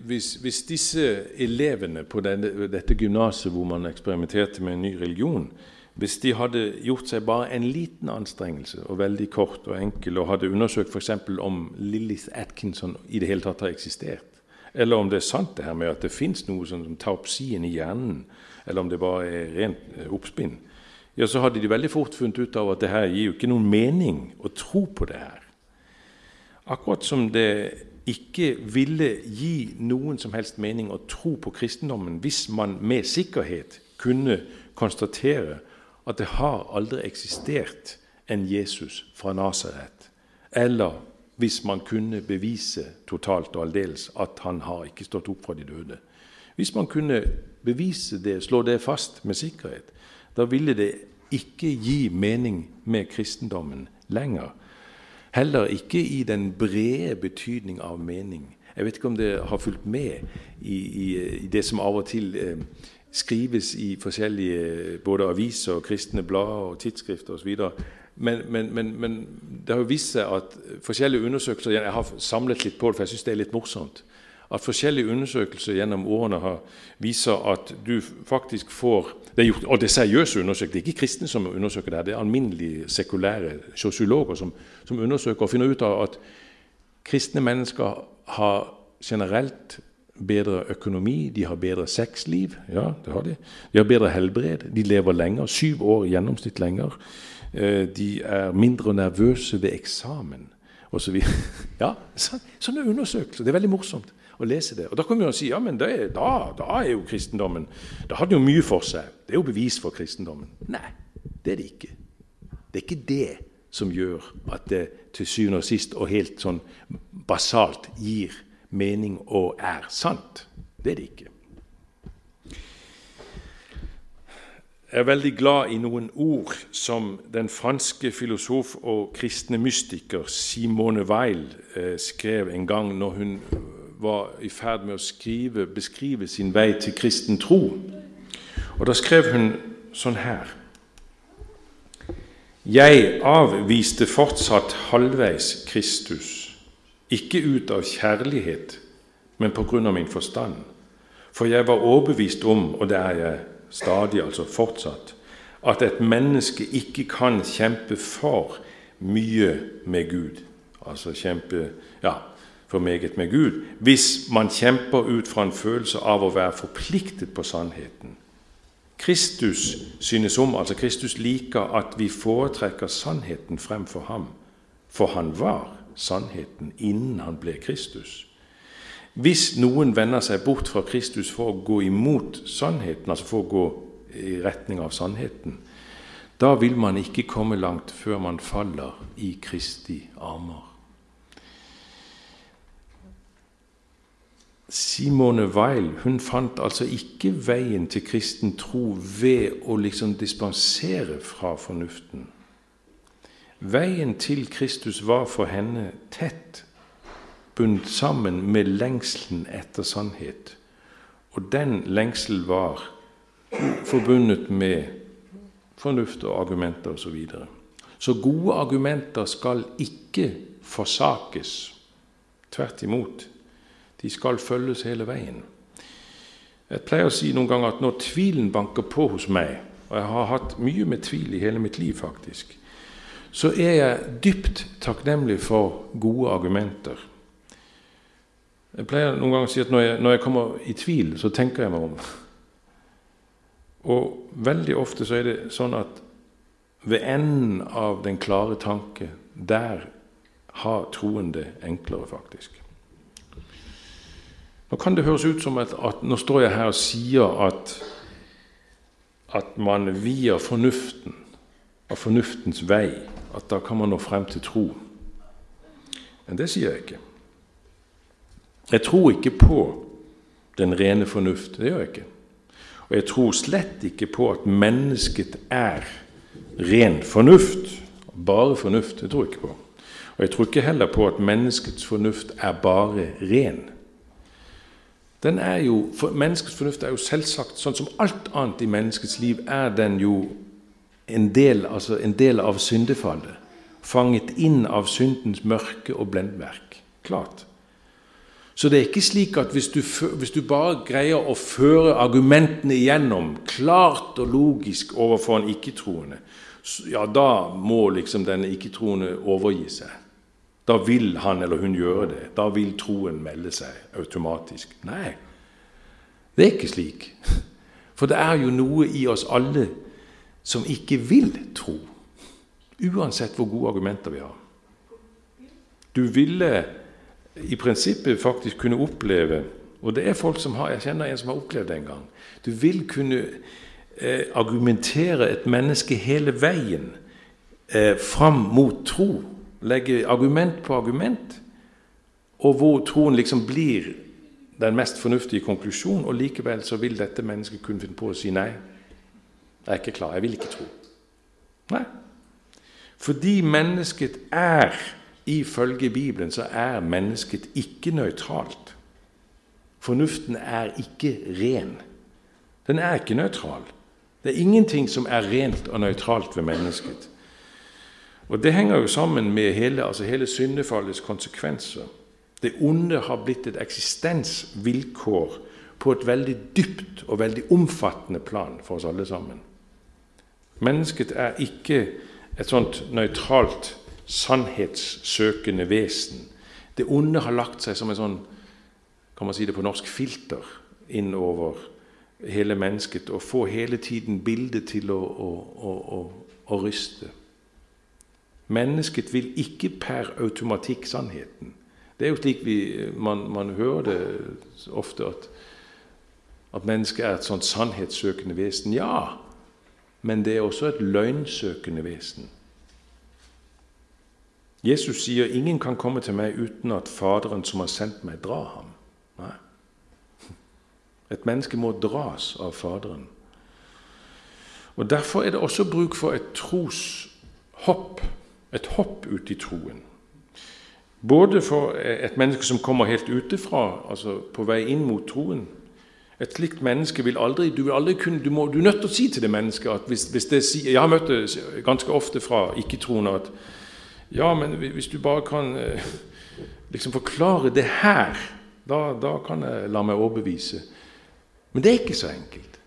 S2: hvis, hvis disse elevene på denne, dette gymnaset hvor man eksperimenterte med en ny religion, hvis de hadde gjort seg bare en liten anstrengelse, og veldig kort og enkel, og hadde undersøkt f.eks. om Lillith Atkinson i det hele tatt har eksistert, eller om det er sant det her med at det fins noe sånn som taupsien i hjernen, eller om det bare er rent eh, oppspinn, ja, så hadde de veldig fort funnet ut av at det her gir jo ikke noen mening å tro på det her. Akkurat som det ikke ville gi noen som helst mening å tro på kristendommen hvis man med sikkerhet kunne konstatere at det har aldri eksistert en Jesus fra Nasaret, eller hvis man kunne bevise totalt og aldeles at han har ikke stått opp fra de døde. Hvis man kunne bevise det, slå det fast med sikkerhet, da ville det ikke gi mening med kristendommen lenger. Heller ikke i den brede betydning av mening. Jeg vet ikke om det har fulgt med i, i, i det som av og til eh, skrives i forskjellige både aviser, kristne blader og tidsskrifter osv. Men, men, men, men det har jo vist seg at forskjellige undersøkelser Jeg har samlet litt på det, for jeg syns det er litt morsomt. At forskjellige undersøkelser gjennom årene har, viser at du faktisk får det er gjort, Og det er seriøse undersøkelser. Det er ikke kristne som undersøker det. Det er alminnelige sekulære sosiologer som, som undersøker og finner ut av at kristne mennesker har generelt bedre økonomi, de har bedre sexliv. Ja, det har de. De har bedre helbred, de lever lenger. Syv år i gjennomsnitt lenger. Eh, de er mindre nervøse ved eksamen osv. Ja, sånne undersøkelser. Det er veldig morsomt å lese det. Og Da kan man jo si ja, men det, da, da, er jo kristendommen Da har den jo mye for seg. Det er jo bevis for kristendommen. Nei, det er det ikke. Det er ikke det som gjør at det til syvende og sist og helt sånn basalt gir mening og er sant. Det er det ikke. Jeg er veldig glad i noen ord som den franske filosof og kristne mystiker Simone Weil eh, skrev en gang når hun var i ferd med å skrive, beskrive sin vei til kristen tro. Og Da skrev hun sånn her Jeg avviste fortsatt halvveis Kristus, ikke ut av kjærlighet, men på grunn av min forstand. For jeg var overbevist om, og det er jeg stadig, altså fortsatt, at et menneske ikke kan kjempe for mye med Gud. Altså kjempe ja, for meget med Gud, hvis man kjemper ut fra en følelse av å være forpliktet på sannheten. Kristus synes om, altså Kristus liker at vi foretrekker sannheten fremfor ham, for han var sannheten innen han ble Kristus. Hvis noen vender seg bort fra Kristus for å gå imot sannheten, altså for å gå i retning av sannheten, da vil man ikke komme langt før man faller i Kristi armer. Simone Weil hun fant altså ikke veien til kristen tro ved å liksom dispensere fra fornuften. Veien til Kristus var for henne tett bundet sammen med lengselen etter sannhet. Og den lengsel var forbundet med fornuft og argumenter osv. Så, videre. så gode argumenter skal ikke forsakes. Tvert imot. De skal følges hele veien. Jeg pleier å si noen ganger at når tvilen banker på hos meg, og jeg har hatt mye med tvil i hele mitt liv, faktisk, så er jeg dypt takknemlig for gode argumenter. Jeg pleier noen ganger å si at når jeg, når jeg, kommer i tvil, så tenker jeg meg om. Og veldig ofte så er det sånn at ved enden av den klare tanke, der har troen det enklere, faktisk. Nå kan det høres ut som at, at nå står jeg her og sier at, at man via fornuften, av fornuftens vei, at da kan man nå frem til tro. Men det sier jeg ikke. Jeg tror ikke på den rene fornuft. Det gjør jeg ikke. Og jeg tror slett ikke på at mennesket er ren fornuft. Bare fornuft. Det tror jeg ikke på. Og jeg tror ikke heller på at menneskets fornuft er bare ren. Den er jo, for Menneskets fornuft er jo selvsagt, sånn som alt annet i menneskets liv, er den jo en del, altså en del av syndefallet. Fanget inn av syndens mørke og blendverk. Klart. Så det er ikke slik at hvis du, hvis du, bare greier å føre argumentene igjennom klart og logisk overfor en ikke-troende, ja, da må liksom denne ikke-troende overgi seg. Da vil han eller hun gjøre det. Da vil troen melde seg automatisk. Nei, det er ikke slik. For det er jo noe i oss alle som ikke vil tro. Uansett hvor gode argumenter vi har. Du ville i prinsippet faktisk kunne oppleve Og det er folk som har Jeg kjenner en som har opplevd det en gang. Du vil kunne eh, argumentere et menneske hele veien eh, fram mot tro. Legge argument på argument. Og hvor troen liksom blir den mest fornuftige konklusjonen, og likevel så vil dette mennesket kunne finne på å si nei. Jeg er ikke klar. Jeg vil ikke tro. Nei. Fordi mennesket er Ifølge Bibelen så er mennesket ikke nøytralt. Fornuften er ikke ren. Den er ikke nøytral. Det er ingenting som er rent og nøytralt ved mennesket. Og Det henger jo sammen med hele, altså hele syndefallets konsekvenser. Det onde har blitt et eksistensvilkår på et veldig dypt og veldig omfattende plan for oss alle sammen. Mennesket er ikke et sånt nøytralt, sannhetssøkende vesen. Det onde har lagt seg som en sånn kan man si det på norsk filter innover hele mennesket og får hele tiden bildet til å, å, å, å ryste. Mennesket vil ikke per automatikk sannheten. Det er jo slik vi, man, man hører det ofte, at, at mennesket er et sånt sannhetssøkende vesen. Ja, men det er også et løgnsøkende vesen. Jesus sier 'ingen kan komme til meg uten at Faderen som har sendt meg, drar ham'. Nei. Et menneske må dras av Faderen. Og Derfor er det også bruk for et troshopp, et hopp ut i troen. Både for et menneske som kommer helt utefra, altså på vei inn mot troen. Et slikt menneske vil aldri Du vil aldri kunne, du, må, du er nødt til å si til det mennesket at hvis, hvis det Jeg har møtt det ganske ofte fra ikke-troende at Ja, men hvis du bare kan eh, liksom forklare det her, da, da kan jeg la meg overbevise. Men det er ikke så enkelt.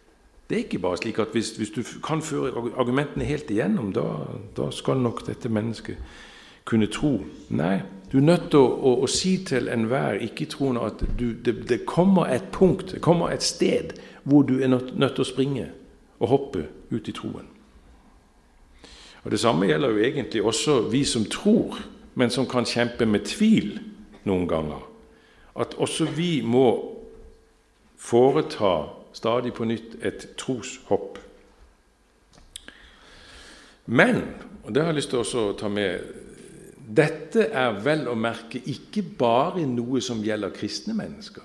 S2: Det er ikke bare slik at hvis, hvis du kan føre argumentene helt igjennom, da, da skal nok dette mennesket kunne tro. Nei, du er nødt til å, å, å si til enhver ikke-troende at du, det, det, kommer et punkt, det kommer et sted hvor du er nødt, nødt til å springe og hoppe ut i troen. Og Det samme gjelder jo egentlig også vi som tror, men som kan kjempe med tvil noen ganger. At også vi må foreta stadig på nytt et troshopp. Men, og det har jeg lyst til å ta med dette er vel å merke ikke bare noe som gjelder kristne mennesker.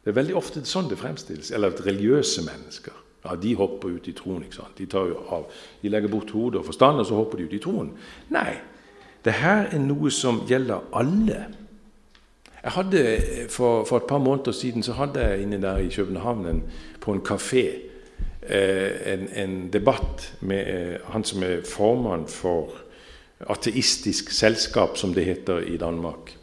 S2: Det er veldig ofte sånn det fremstilles. Eller at religiøse mennesker. Ja, De hopper ut i troen. ikke sant? De, av, de legger bort hodet og forstand, og så hopper de ut i troen. Nei, det her er noe som gjelder alle. Jeg hadde, for, for, et par måneder siden så hadde jeg inne der i København en, på en kafé eh, en, en, debatt med eh, han som er formann for ateistisk selskap, som det heter i Danmark.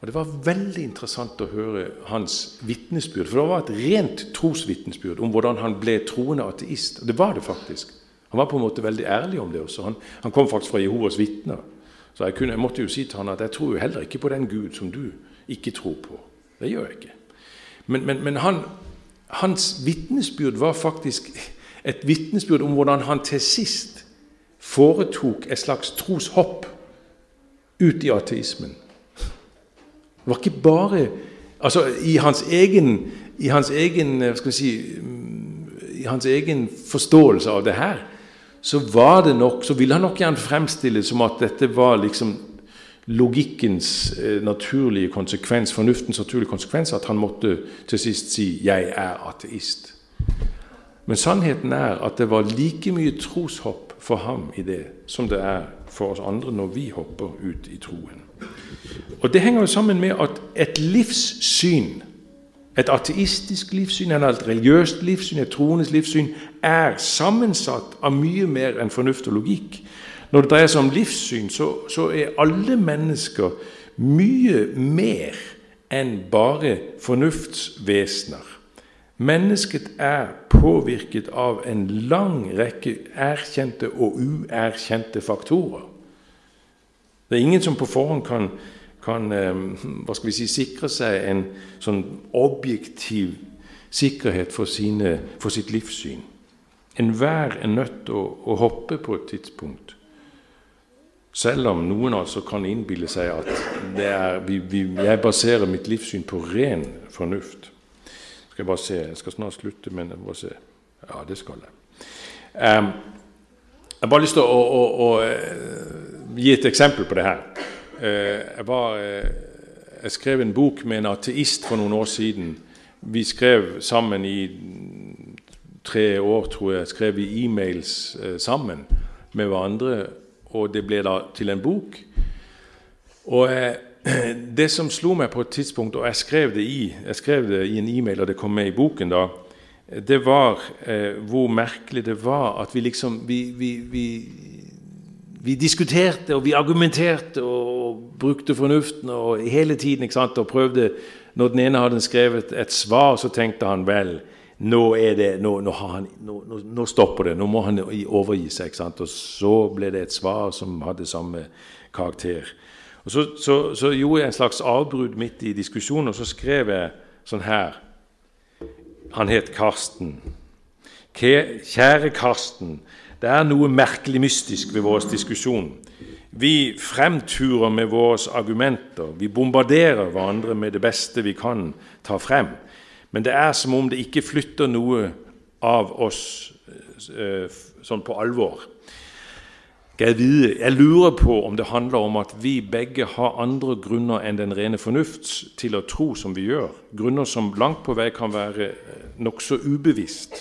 S2: Og Det var veldig interessant å høre hans vitnesbyrd. For det var et rent trosvitnesbyrd om hvordan han ble troende ateist. Og det var det faktisk. Han var på en måte veldig ærlig om det også. Han, han kom faktisk fra Jehovas vitner. Så jeg, kunne, jeg, måtte jo si til han at jeg tror jo heller ikke på den Gud som du ikke tror på. Det gjør jeg ikke. Men, men, men han, hans vitnesbyrd var faktisk et vitnesbyrd om hvordan han til sist foretok et slags troshopp ut i ateismen. Det var ikke bare altså I hans egen, i hans egen, eh, skal si, i hans egen forståelse av det her, så var det nok, så ville han nok gjerne fremstille som at dette var liksom logikkens eh, naturlige konsekvens, fornuftens naturlige konsekvens, at han måtte til sist si 'jeg er ateist'. Men sannheten er at det var like mye troshopp for ham i det som det er for oss andre når vi hopper ut i troen. Og Det henger jo sammen med at et livssyn, et ateistisk livssyn et religiøst livssyn, et troendes livssyn, er sammensatt av mye mer enn fornuft og logikk. Når det dreier seg om livssyn, så, så er alle mennesker mye mer enn bare fornuftsvesener. Mennesket er påvirket av en lang rekke erkjente og uerkjente faktorer. Det er ingen som på forhånd kan, kan eh, hva skal vi si, sikre seg en sånn objektiv sikkerhet for, sine, for sitt livssyn. Enhver er nødt til å, å, hoppe på et tidspunkt. Selv om noen altså kan innbille seg at er, vi, vi, jeg baserer mitt livssyn på ren fornuft. Skal jeg bare se, jeg skal snart slutte, men jeg bare se. Ja, det skal jeg. Um, jeg har bare lyst til å, å, å, eh, gi et eksempel på det her. Uh, jeg, var, uh, jeg, skrev en bok med en ateist for noen år siden. Vi skrev sammen i tre år, tror jeg, skrev vi e-mails sammen med hverandre. Og det ble da til en bok. Og det som slo meg på et tidspunkt, og jeg skrev det i, skrev det i en e-mail, og det kom med i boken da, det var eh, hvor merkelig det var at vi liksom vi, vi, vi, vi, diskuterte og vi argumenterte og brukte fornuften og hele tiden ikke sant, og prøvde Når den ene hadde skrevet et svar, så tenkte han vel nå, det, nå, nå, han, nå, stopper det, nå må han overgi seg. Og så ble det et svar som hadde samme karakter. Og Så, så, så gjorde jeg en slags avbrudd midt i diskusjonen, og så skrev jeg sånn her Han het Karsten. Kjære Karsten. Det er noe merkelig mystisk ved vår diskusjon. Vi fremturer med våre argumenter. Vi bombarderer hverandre med det beste vi kan ta frem. Men det er som om det ikke flytter noe av oss eh, sånn på alvor. Jeg lurer på om det handler om at vi begge har andre grunner enn den rene fornuft til å tro som vi gjør. Grunner som langt på vei kan være eh, nokså ubevisst.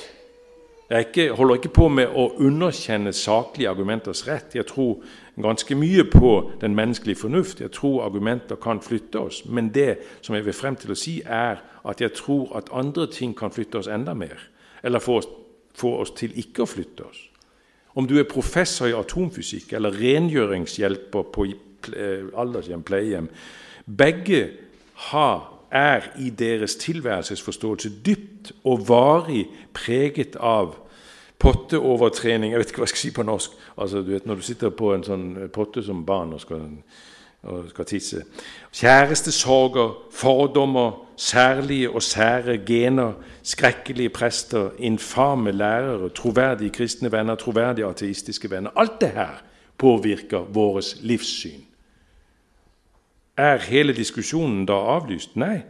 S2: Jeg ikke, holder ikke på med å underkjenne saklige argumenters rett. Jeg tror ganske mye på den menneskelige fornuft. Jeg tror argumenter kan flytte oss. Men det som jeg vil frem til å si, er at jeg tror at andre ting kan flytte oss enda mer. Eller få oss, få oss til ikke å flytte oss. Om du er professor i atomfysikk eller rengjøringshjelper på eh, aldershjem, pleiehjem Begge har, er i deres tilværelsesforståelse dypt og varig preget av potteovertrening Jeg vet ikke hva jeg skal si på norsk. Altså, du vet, Når du sitter på en sånn potte som barn og skal og skal tisse. Kjærestesorger, fordommer, særlige og sære gener, skrekkelige prester, infame lærere, troverdige kristne venner, troverdige ateistiske venner. Alt det her påvirker vårt livssyn. Er hele diskusjonen da avlyst? Nei.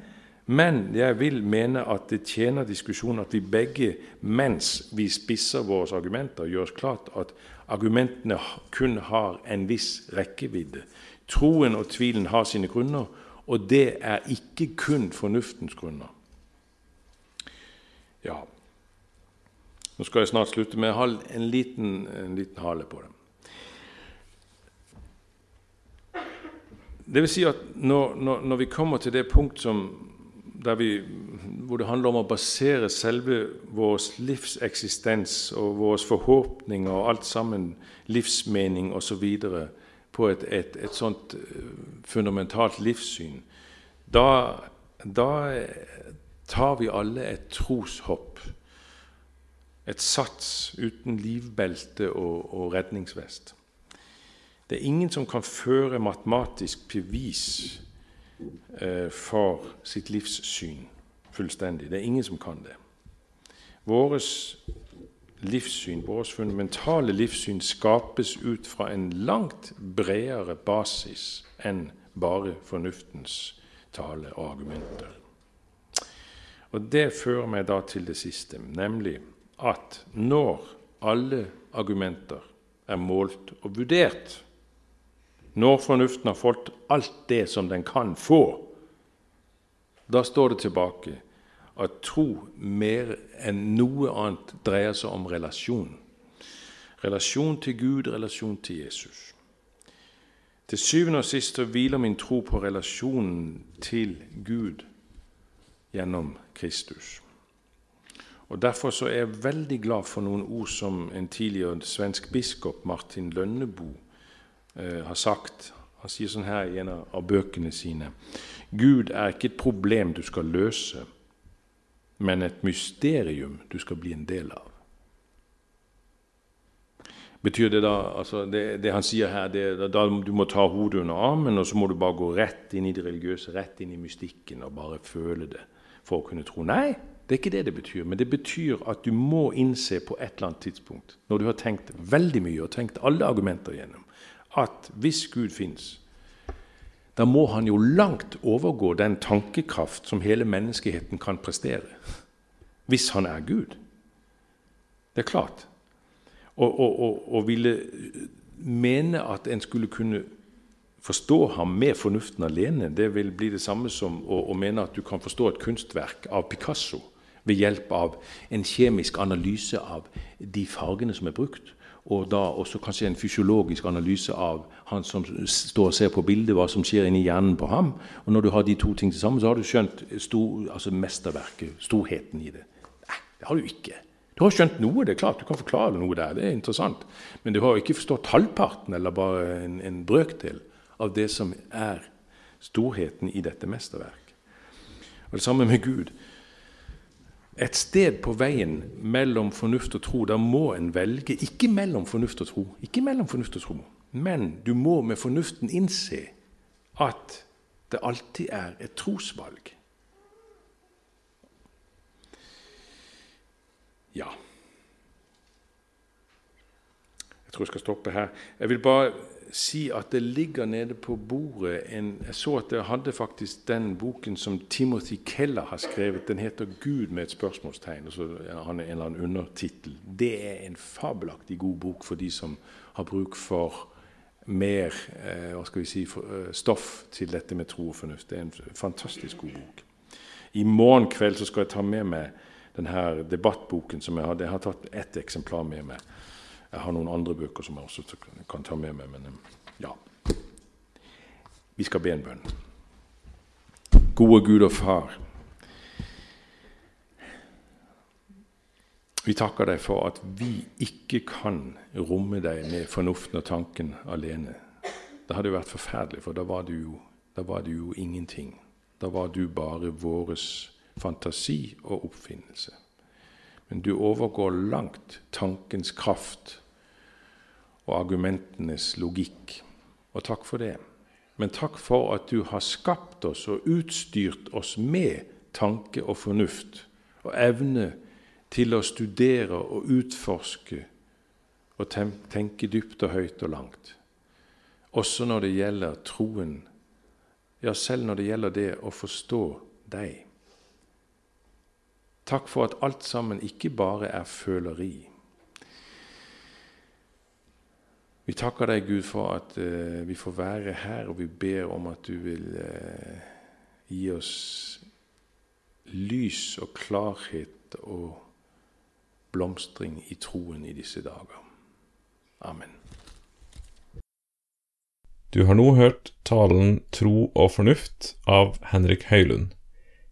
S2: Men jeg vil mene at det tjener diskusjonen at vi begge, mens vi spisser våre argumenter, gjør oss klart at argumentene kun har en viss rekkevidde. Troen og tvilen har sine grunner, og det er ikke kun fornuftens grunner. Ja Nå skal jeg snart slutte, men jeg har en liten, en liten hale på det. Det vil si at når, når, når vi kommer til det punkt som, vi, hvor det handler om å basere selve vår livseksistens og våre forhåpninger og alt sammen, livsmening osv., på et, et, et sånt eh, fundamentalt livssyn, da, da, tar vi alle et troshopp. Et sats uten livbelte og, og redningsvest. Det er ingen som kan føre matematisk bevis eh, for sitt livssyn fullstendig. Det er ingen som kan det. Våres livssyn, vårt fundamentale livssyn, skapes ut fra en langt bredere basis enn bare fornuftens tale og argumenter. Og Det fører meg da til det siste, nemlig at når alle argumenter er målt og vurdert, når fornuften har fått alt det som den kan få, da står det tilbake at tro mer enn noe annet dreier seg om relasjon. Relasjon til Gud, relasjon til Jesus. Til syvende og sist hviler min tro på relasjonen til Gud gjennom Kristus. Og Derfor så er jeg veldig glad for noen ord som en tidligere svensk biskop, Martin Lønneboe, har sagt. Han sier sånn her i en av bøkene sine Gud er ikke et problem du skal løse men et mysterium du skal bli en del av. Betyr det da altså det, det, han sier her, det, da du må ta hodet under armen, og så må du bare gå rett inn i det religiøse, rett inn i mystikken og bare føle det for å kunne tro? Nei, det er ikke det det betyr. Men det betyr at du må innse på et eller annet tidspunkt, når du har tenkt veldig mye og tenkt alle argumenter gjennom, at hvis Gud fins, da må han jo langt overgå den tankekraft som hele menneskeheten kan prestere, hvis han er Gud. Det er klart. Og ville mene at en skulle kunne forstå ham med fornuften alene, det vil bli det samme som å, å mene at du kan forstå et kunstverk av Picasso ved hjelp av en kjemisk analyse av de fargene som er brukt og da også kanskje en fysiologisk analyse av han som står og ser på bildet, hva som skjer inni hjernen på ham. Og når du har de to ting til sammen, så har du skjønt stor, altså mesterverket, storheten i det. Nei, Det har du ikke. Du har skjønt noe, det er klart, du kan forklare noe der, det er interessant. Men du har ikke forstått halvparten, eller bare en, en brøkdel, av det som er storheten i dette mesterverk. Og Det samme med Gud. Et sted på veien mellom fornuft og tro, da må en velge ikke mellom fornuft og tro, ikke mellom fornuft og tro, men du må med fornuften innse at det alltid er et trosvalg. Ja. Jeg tror jeg skal stoppe her. Jeg vil bare si at det ligger nede på bordet en Jeg så at jeg hadde faktisk den boken som Timothy Keller har skrevet. Den heter 'Gud' med et spørsmålstegn. og så har en eller annen undertittel. Det er en fabelaktig god bok for de som har bruk for mer eh, hva skal vi si, eh, stoff til dette med tro og fornuft. Det er en fantastisk god bok. I morgen kveld så skal jeg ta med meg denne debattboken som jeg hadde. Jeg har tatt ett eksemplar med meg. Jeg har noen andre bøker som jeg også kan ta med meg, men ja. Vi skal be en bønn. Gode Gud og Far. Vi takker deg for at vi ikke kan romme deg med fornuften og tanken alene. Det hadde jo vært forferdelig, for da var du jo, var du jo ingenting. Da var du bare våres fantasi og oppfinnelse. Men du overgår langt tankens kraft og argumentenes logikk. Og takk for det. Men takk for at du har skapt oss og utstyrt oss med tanke og fornuft og evne til å studere og utforske og tenke dypt og høyt og langt. Også når det gjelder troen, ja, selv når det gjelder det å forstå deg. Takk for at alt sammen ikke bare er føleri. Vi takker deg, Gud, for at uh, vi får være her, og vi ber om at du vil uh, gi oss lys og klarhet og blomstring i troen i disse dager. Amen.
S1: Du har nå hørt talen Tro og fornuft av Henrik Høylund.